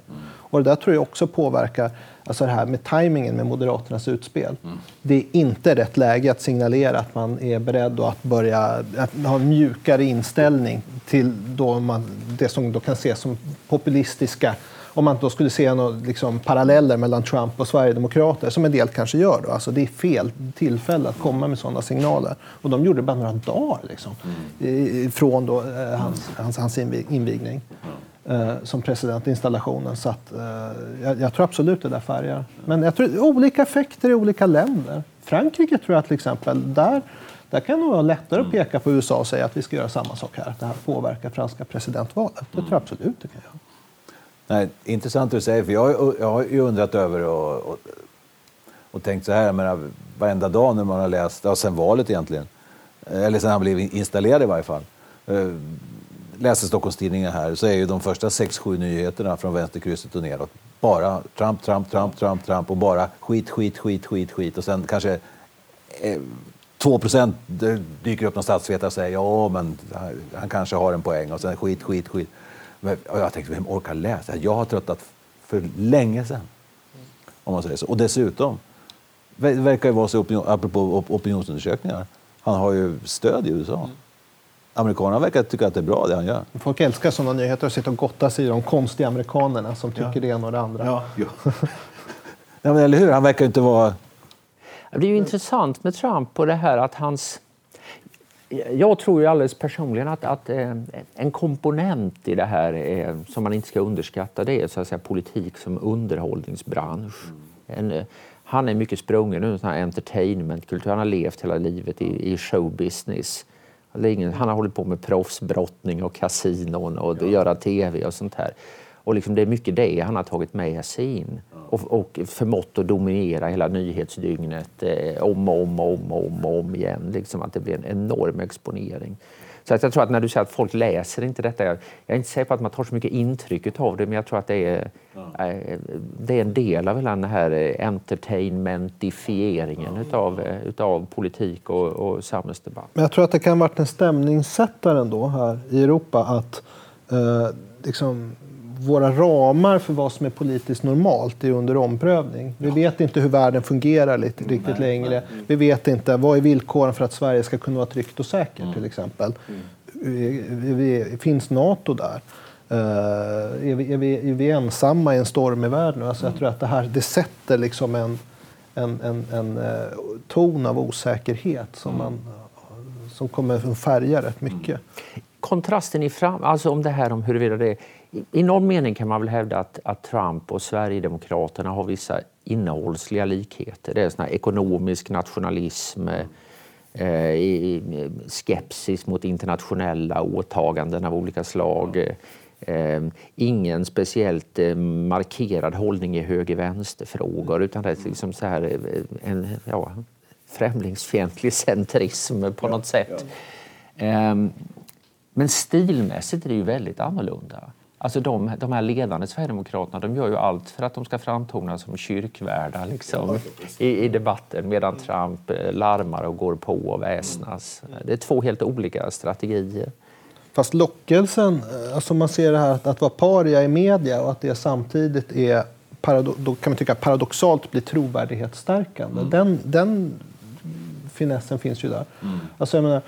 Och det där tror jag också påverkar alltså det här med tajmingen med Moderaternas utspel. Mm. Det är inte rätt läge att signalera att man är beredd att börja att ha en mjukare inställning till då man, det som då kan ses som populistiska om man då skulle se några liksom, paralleller mellan Trump och Sverigedemokrater, som en del kanske gör. Då. Alltså, det är fel tillfälle att komma med sådana signaler. Och de gjorde det bara några dagar liksom, mm. från då, eh, hans, hans, hans invigning eh, som presidentinstallationen. Så att, eh, jag, jag, tror absolut det där färgar. Men jag tror olika effekter i olika länder. Frankrike tror jag till exempel, där, där kan det vara lättare att peka på USA och säga att vi ska göra samma sak här. Att det här påverkar franska presidentvalet. Det tror jag absolut det kan göra. Nej, intressant det du säger, för jag, jag har ju undrat över och, och, och tänkt så här, jag menar, varenda dag när man har läst, ja, sen valet egentligen, eller sen han blev installerad i varje fall, eh, läser Stockholms-Tidningen här så är ju de första sex, sju nyheterna från vänsterkrysset och neråt bara Trump, Trump, Trump, Trump, Trump och bara skit, skit, skit, skit, skit och sen kanske eh, 2 procent dyker upp någon statsvetare och säger ja, men han kanske har en poäng och sen skit, skit, skit. Och jag tänkte, vem orkar läsa? Jag har tröttat för länge sedan. Om man säger så. Och dessutom, det verkar ju vara så, opinion, apropå opinionsundersökningar, han har ju stöd i USA amerikanerna verkar tycka att det är bra det han gör. Folk älskar sådana nyheter och sitter och gottar sig i de konstiga amerikanerna som tycker ja. det ena och det andra. Ja, ja. ja men eller hur? Han verkar inte vara... Det är ju intressant med Trump och det här att hans... Jag tror ju alldeles personligen att, att eh, en komponent i det här är, som man inte ska underskatta det är så att säga, politik som underhållningsbransch. En, eh, han är mycket sprungen ur entertainmentkultur. Han har levt hela livet i, i showbusiness. Han har hållit på med proffsbrottning och kasinon och ja. göra tv och sånt här. Och liksom det är mycket det han har tagit med sig in och, och förmått att dominera hela nyhetsdygnet eh, om och om och om, om, om igen. Liksom att det blir en enorm exponering. Så att jag tror att när du säger att folk läser inte detta, jag är inte säker på att man tar så mycket intryck av det, men jag tror att det är, ja. Eh, det är en del av hela den här eh, entertainmentifieringen ja. utav, eh, utav politik och, och samhällsdebatt. Men jag tror att det kan ha varit en stämningssättare ändå här i Europa att eh, liksom, våra ramar för vad som är politiskt normalt är under omprövning. Vi vet inte hur världen fungerar lite, riktigt nej, längre. Nej. Vi vet inte vad är villkoren för att Sverige ska kunna vara tryggt och säkert mm. till exempel. Mm. Finns Nato där? Uh, är, vi, är, vi, är vi ensamma i en stormig värld nu? Alltså, mm. Jag tror att det här det sätter liksom en, en, en, en uh, ton av osäkerhet som, mm. man, som kommer att färga rätt mycket. Mm. Kontrasten i fram, alltså om det här om huruvida det i någon mening kan man väl hävda att, att Trump och Sverigedemokraterna har vissa innehållsliga likheter. Det är sån ekonomisk nationalism, eh, eh skepsis mot internationella åtaganden av olika slag. Eh, eh, ingen speciellt eh, markerad hållning i höger-vänster-frågor utan det är liksom så här, eh, en ja, främlingsfientlig centrism på något sätt. Eh, men stilmässigt är det ju väldigt annorlunda. Alltså de, de här ledande Sverigedemokraterna de gör ju allt för att de ska framtona som kyrkvärdar liksom, i, i debatten medan Trump eh, larmar och går på och väsnas. Det är två helt olika strategier. Fast lockelsen, eh, alltså man ser det här att, att vara paria i media och att det samtidigt är då kan man tycka paradoxalt blir trovärdighetsstärkande. Mm. Den, den finessen finns ju där. Mm. Alltså jag menar,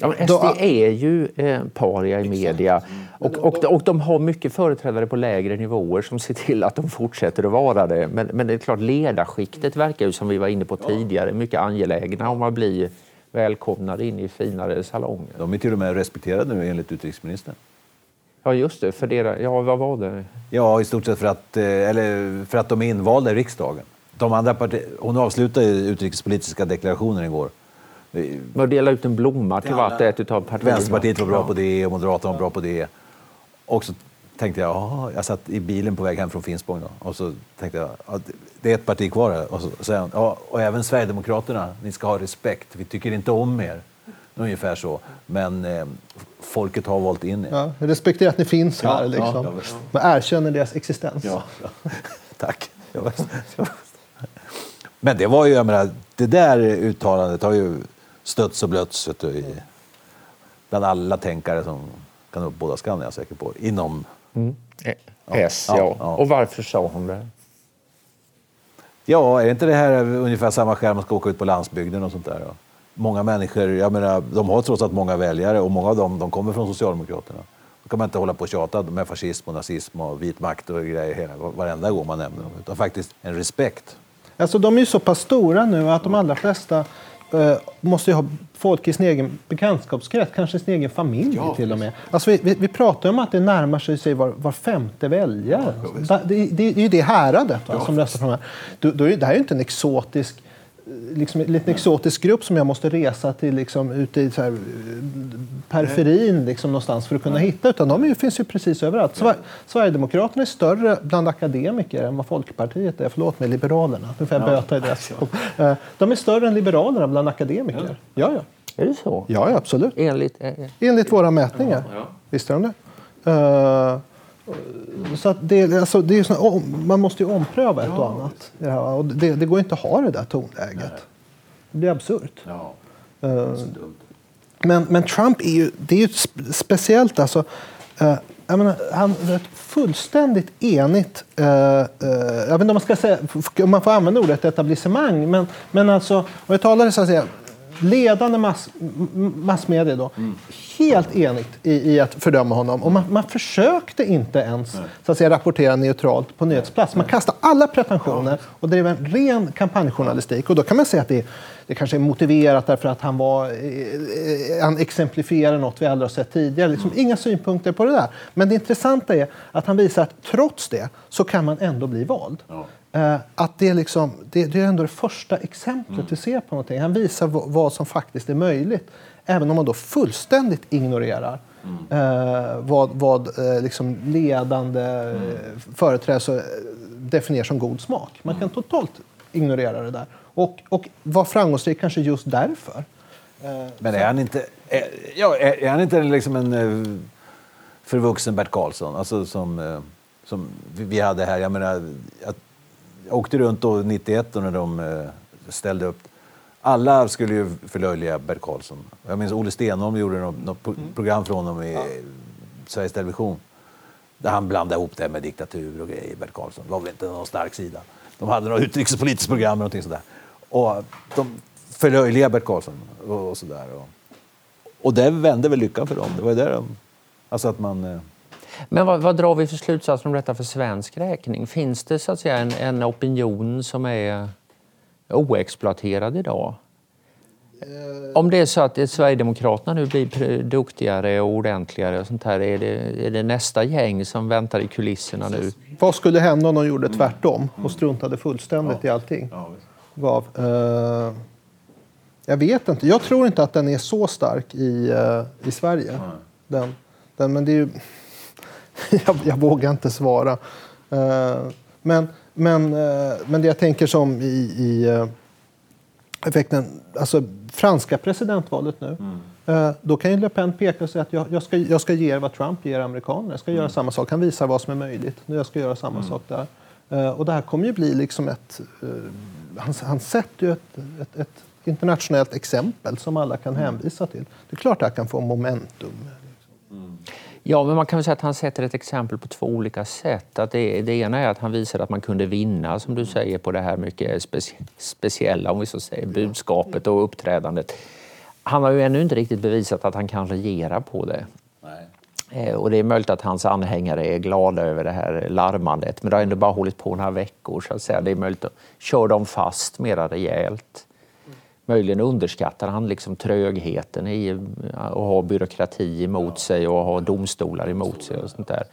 Ja, men SD är ju eh, paria i media mm. och, och, och de har mycket företrädare på lägre nivåer som ser till att de fortsätter att vara det. Men, men det är klart, ledarskiktet verkar ju som vi var inne på tidigare mycket angelägna om att bli välkomnade in i finare salonger. De är till och med respekterade nu enligt utrikesministern. Ja, just det. För deras, ja, vad var det? Ja, i stort sett för att, eh, eller för att de är invalda i riksdagen. De andra parti- hon avslutade utrikespolitiska deklarationen igår. Med att dela ut en blomma till vart och ett av partierna. Vänsterpartiet var bra på det och Moderaterna var bra på det. Och så tänkte jag, jag satt i bilen på väg hem från Finspång då, och så tänkte jag, "Ja, det är ett parti kvar här. Och så han, ja, och även Sverigedemokraterna, ni ska ha respekt, vi tycker inte om er. Ungefär så. Men eh, folket har valt in er. Ja, jag respekterar att ni finns här. Ja, liksom. ja. Men erkänner deras existens. Ja, tack. Ja. Men det var ju, jag menar, det där uttalandet har ju stötts och blötts vet du, i, bland alla tänkare som kan upp båda skallen är jag säker på. Inom Eh, S, ja. Ja, ja. Och varför sa hon det? Ja, är inte det här ungefär samma skäl man ska åka ut på landsbygden och sånt där? Då? Många människor, jag menar, de har trots allt många väljare och många av dem de kommer från Socialdemokraterna. Då kan man inte hålla på och tjata med fascism och nazism och vit makt och grejer hela, varenda gång man nämner dem. Utan faktiskt en respekt. Alltså, de är ju så pass stora nu att de allra flesta eh, måste ju ha folk i sin egen bekantskapskrets, kanske sin egen familj till och med. Alltså, vi, vi, vi pratar om att det närmar sig, sig var, var femte väljare. det, det, det är ju det häradet va, som röstar på de här. Då, då är, det här är ju inte en exotisk liksom en liten exotisk grupp som jag måste resa till liksom, ute i så här, eh, periferin liksom, någonstans för att kunna hitta. Utan de finns ju precis överallt. Sver- Sverigedemokraterna är större bland akademiker än vad Folkpartiet är. Förlåt mig, Liberalerna. Nu får jag böta i deras Eh, De är större än Liberalerna bland akademiker. Ja, ja. Är det så? Ja, ja absolut. Enligt... eh, Enligt våra mätningar. Visst är de det? Eh, så det, alltså, det är om- man måste ju ompröva ett och annat. det här, och det, det går inte att ha det där tonläget. Det blir absurt. Eh, men, men Trump är ju, det är ju sp- speciellt. Alltså, eh, jag menar, han är ett fullständigt enigt... eh, jag vet inte om man ska säga, om man får använda ordet etablissemang. Men, men alltså, om jag talar så att säga, ledande mass, massmedia då, helt enigt i, i att fördöma honom. Och man, man försökte inte ens så att säga, rapportera neutralt på nyhetsplats. Man kastade alla pretensioner och drev en ren kampanjjournalistik. Och då kan man säga att det, det kanske är motiverat därför att han, var, eh, han exemplifierar något vi aldrig har sett tidigare. Liksom, inga synpunkter på det där. Men det intressanta är att han visar att trots det så kan man ändå bli vald. Eh, att det, är liksom, det, det är ändå det första exemplet vi ser på någonting. Han visar vad som faktiskt är möjligt. Även om man då fullständigt ignorerar eh, vad, vad eh, liksom ledande mm. företrädare så, eh, definierar som god smak. Man kan totalt ignorera det där. Och, och vara framgångsrik kanske just därför. Eh, Men är han inte, är, ja, är, är han inte liksom en eh, förvuxen Bert Karlsson? Alltså som, eh, som vi- hade här. Jag menar, jag, jag åkte runt då 91 då när de eh, ställde upp. Alla skulle ju förlöjliga Bert Karlsson. Jag minns Olle Stenholm gjorde något, något pro- program från honom i Sveriges Television. Där han blandade ihop det med diktatur och grejer. Bert Karlsson Det var väl inte någon stark sida. De hade något utrikespolitiskt program eller någonting sådär. Och de förlöjligade Bert Karlsson och, och sådär. Och, och det vände väl lyckan för dem. Det var ju där de... Alltså att man... Men vad, vad drar vi för slutsatser om detta för svensk räkning? Finns det så att säga en, en opinion som är oexploaterad idag? Om det är så att Sverigedemokraterna nu blir duktigare och ordentligare och sånt här, är det, är det nästa gäng som väntar i kulisserna nu? Vad skulle hända om de gjorde tvärtom och struntade fullständigt i allting? Gav. Eh, jag vet inte. Jag tror inte att den är så stark i, eh, i Sverige. Den, den, men det är ju... jag, jag vågar inte svara. Eh, men, men, eh, men det jag tänker som i, i eh, effekten, alltså franska presidentvalet nu. Eh, Då kan ju Le Pen peka och säga att jag, jag, ska, jag ska ge er vad Trump ger amerikanerna. Jag ska göra samma sak. Han visar vad som är möjligt. Nu Jag ska göra samma sak där. Och det här kommer ju bli liksom ett... Han, han sätter ju ett, ett, ett internationellt exempel som alla kan hänvisa till. Det är klart att det här kan få momentum. Ja, men man kan säga att han sätter ett exempel på två olika sätt. Att det, det ena är att han visar att man kunde vinna, som du säger, på det här mycket speci speciella om vi så säger, budskapet och uppträdandet. Han har ju ännu inte riktigt bevisat att han kan regera på det. Eh, Och det är möjligt att hans anhängare är glada över det här larmandet, men det har ändå bara hållit på några veckor. Så att säga. Det är möjligt att köra dem fast mera rejält. Möjligen underskattar han liksom trögheten i att ha byråkrati emot sig och ha domstolar emot sig och sånt där.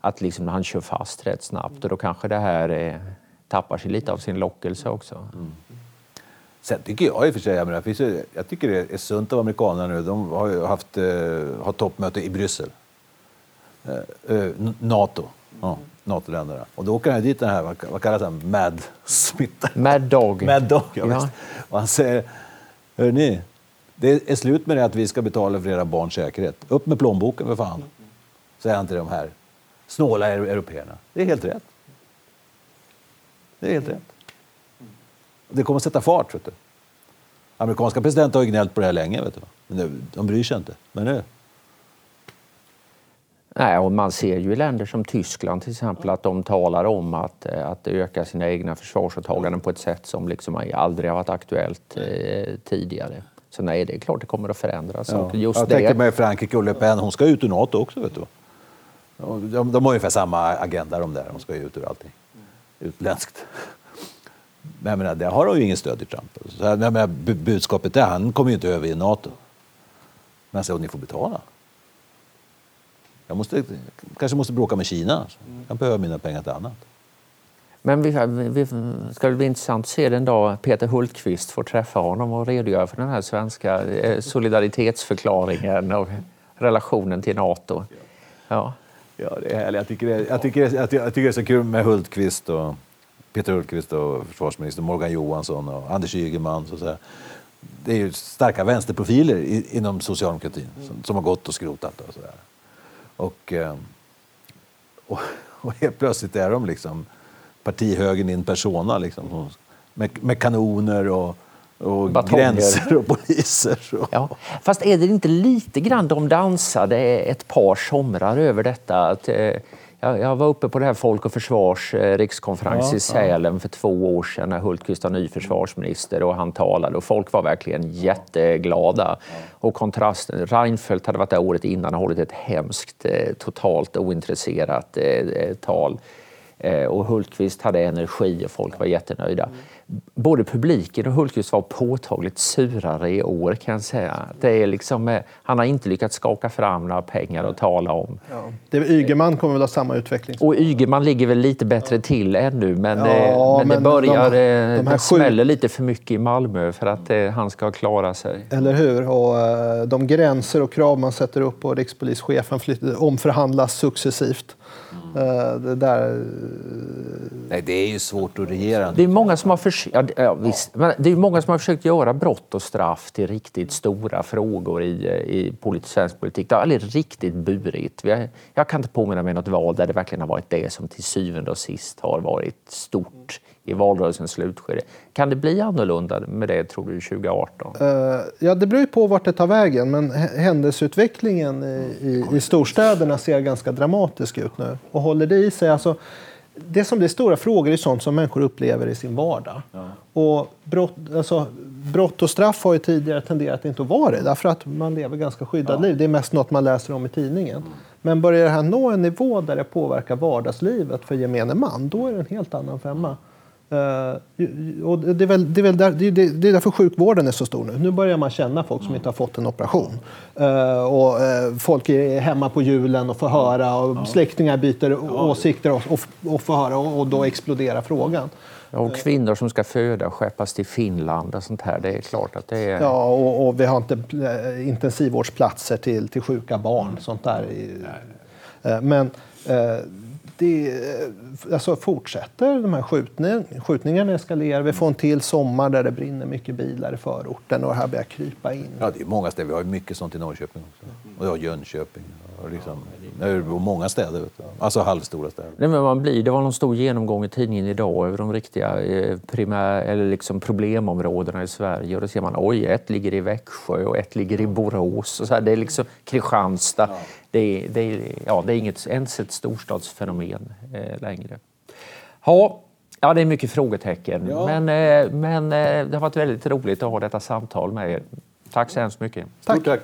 Att liksom han kör fast rätt snabbt och då kanske det här är tappar sig lite av sin lockelse också. Mm. Sen tycker jag i och för sig, jag, menar, jag tycker det är sunt av amerikanerna nu. De har ju haft eh, har toppmöte i Bryssel. Eh, eh, Nato. Ja, NATO-länderna. Och då åker han dit den här, vad, kallas han, Mad Smith? Mad Dog. Mad Dog, ja, ja. Och han säger, hörni, det är slut med det att vi ska betala för era barns säkerhet. Upp med plånboken för fan. Säger han till de här snåla européerna. Det är helt rätt. Det är helt rätt. Det kommer att sätta fart. Vet du. Amerikanska presidenter har ju gnällt på det här länge, vet du. men de bryr sig inte. Men nu... Nej, och man ser ju i länder som Tyskland till exempel att de talar om att, eh, att öka sina egna försvarsåtaganden på ett sätt som liksom aldrig har varit aktuellt eh, tidigare. Så nej, det är klart det kommer att förändras. Ja. Just Jag det... tänker mig Frankrike och Le Pen, hon ska ut ur Nato också. Vet du. De, de har ungefär samma agenda de där, de ska ut ur allting. Utländskt. Men jag menar, där har de ju ingen stöd i Trump. Så jag menar, budskapet är han kommer ju inte över i Nato. Men så, ni får betala. Jag måste, kanske måste bråka med Kina. Jag behöver mina pengar till annat. Men vi, vi, ska det bli intressant att se den dag Peter Hultqvist får träffa honom och redogöra för den här svenska eh, solidaritetsförklaringen och relationen till Nato. Ja. Ja, det är härligt. Jag tycker det, jag tycker, jag tycker, jag tycker det är så kul med Hultqvist och Peter Hultqvist och försvarsminister Morgan Johansson och Anders Ygeman. Så, så Det är ju starka vänsterprofiler inom socialdemokratin som, som, har gått och skrotat. Och, så där. Och, eh, och, och helt plötsligt är de liksom partihögern in persona liksom, med, med kanoner och och Batonger. gränser och poliser. Så. Ja. Fast är det inte lite grann de dansade ett par somrar över detta? Att, eh, jag, var uppe på det här Folk och Försvars eh, rikskonferens ja, i Sälen ja. för två år sedan när Hultqvist var ny försvarsminister och han talade och folk var verkligen jätteglada. Och kontrasten, Reinfeldt hade varit där året innan och hållit ett hemskt, eh, totalt ointresserat tal. Och Hultqvist hade energi och folk var jättenöjda både publiken och Hultqvist var påtagligt surare i år kan jag säga. Det är liksom, eh, han har inte lyckats skaka fram några pengar att tala om. Ja. Det Ygeman kommer väl ha samma utveckling? Och Ygeman ligger väl lite bättre till ännu men, ja, eh, men, men, det börjar, de, de eh, det smäller lite för mycket i Malmö för att han ska klara sig. Eller hur? Och de gränser och krav man sätter upp på rikspolischefen omförhandlas successivt. Mm. Det där... Nej, det är ju svårt att regera. Det är många som har, förs ja, ja, visst. Men det är många som har försökt göra brott och straff till riktigt stora frågor i, i svensk politik. Det har aldrig riktigt burit. Jag kan inte påminna mig något val där det verkligen har varit det som till syvende och sist har varit stort i valrörelsens slutskede. Kan det bli annorlunda med det tror du 2018? Uh, eh, ja, det beror ju på vart det tar vägen, men händelseutvecklingen i, i, i storstäderna ser ganska dramatisk ut nu och håller det i sig. Alltså, det som blir stora frågor är sånt som människor upplever i sin vardag. Ja. Och brott, alltså, brott och straff har ju tidigare tenderat inte att vara det, därför att man lever ganska skyddat ja. liv. Det är mest något man läser om i tidningen. Mm. Men börjar det här nå en nivå där det påverkar vardagslivet för gemene man, då är det en helt annan femma. Uh, och det, är väl, det, är väl där, det, är därför sjukvården är så stor nu. Nu börjar man känna folk som inte har fått en operation. Uh, och uh, Folk är hemma på julen och får höra och ja. släktingar byter ja. åsikter och, och, och får höra och, och då exploderar frågan. Och kvinnor som ska föda skeppas till Finland och sånt här. Det är klart att det är... Ja, och, och vi har inte intensivvårdsplatser till, till sjuka barn. Sånt där. Men det, alltså fortsätter de här skjutning, skjutningarna eskalera. Vi får en till sommar där det brinner mycket bilar i förorten och det här börjar krypa in. Ja, det är många städer. Vi har mycket sånt i Norrköping också. Och har Jönköping. Och liksom, och många städer, alltså halvstora städer. Nej, men man blir, det var någon stor genomgång i tidningen idag över de riktiga eh, primär, eller liksom problemområdena i Sverige. Och då ser man oj, ett ligger i Växjö och ett ligger i Borås. Och så här, det är liksom Kristianstad. Det, är, det, är, ja, det är inget ens ett storstadsfenomen eh, längre. Ja, ja, det är mycket frågetecken. Ja. Men, eh, men eh, det har varit väldigt roligt att ha detta samtal med er. Tack så hemskt mycket. Tack. Stort tack.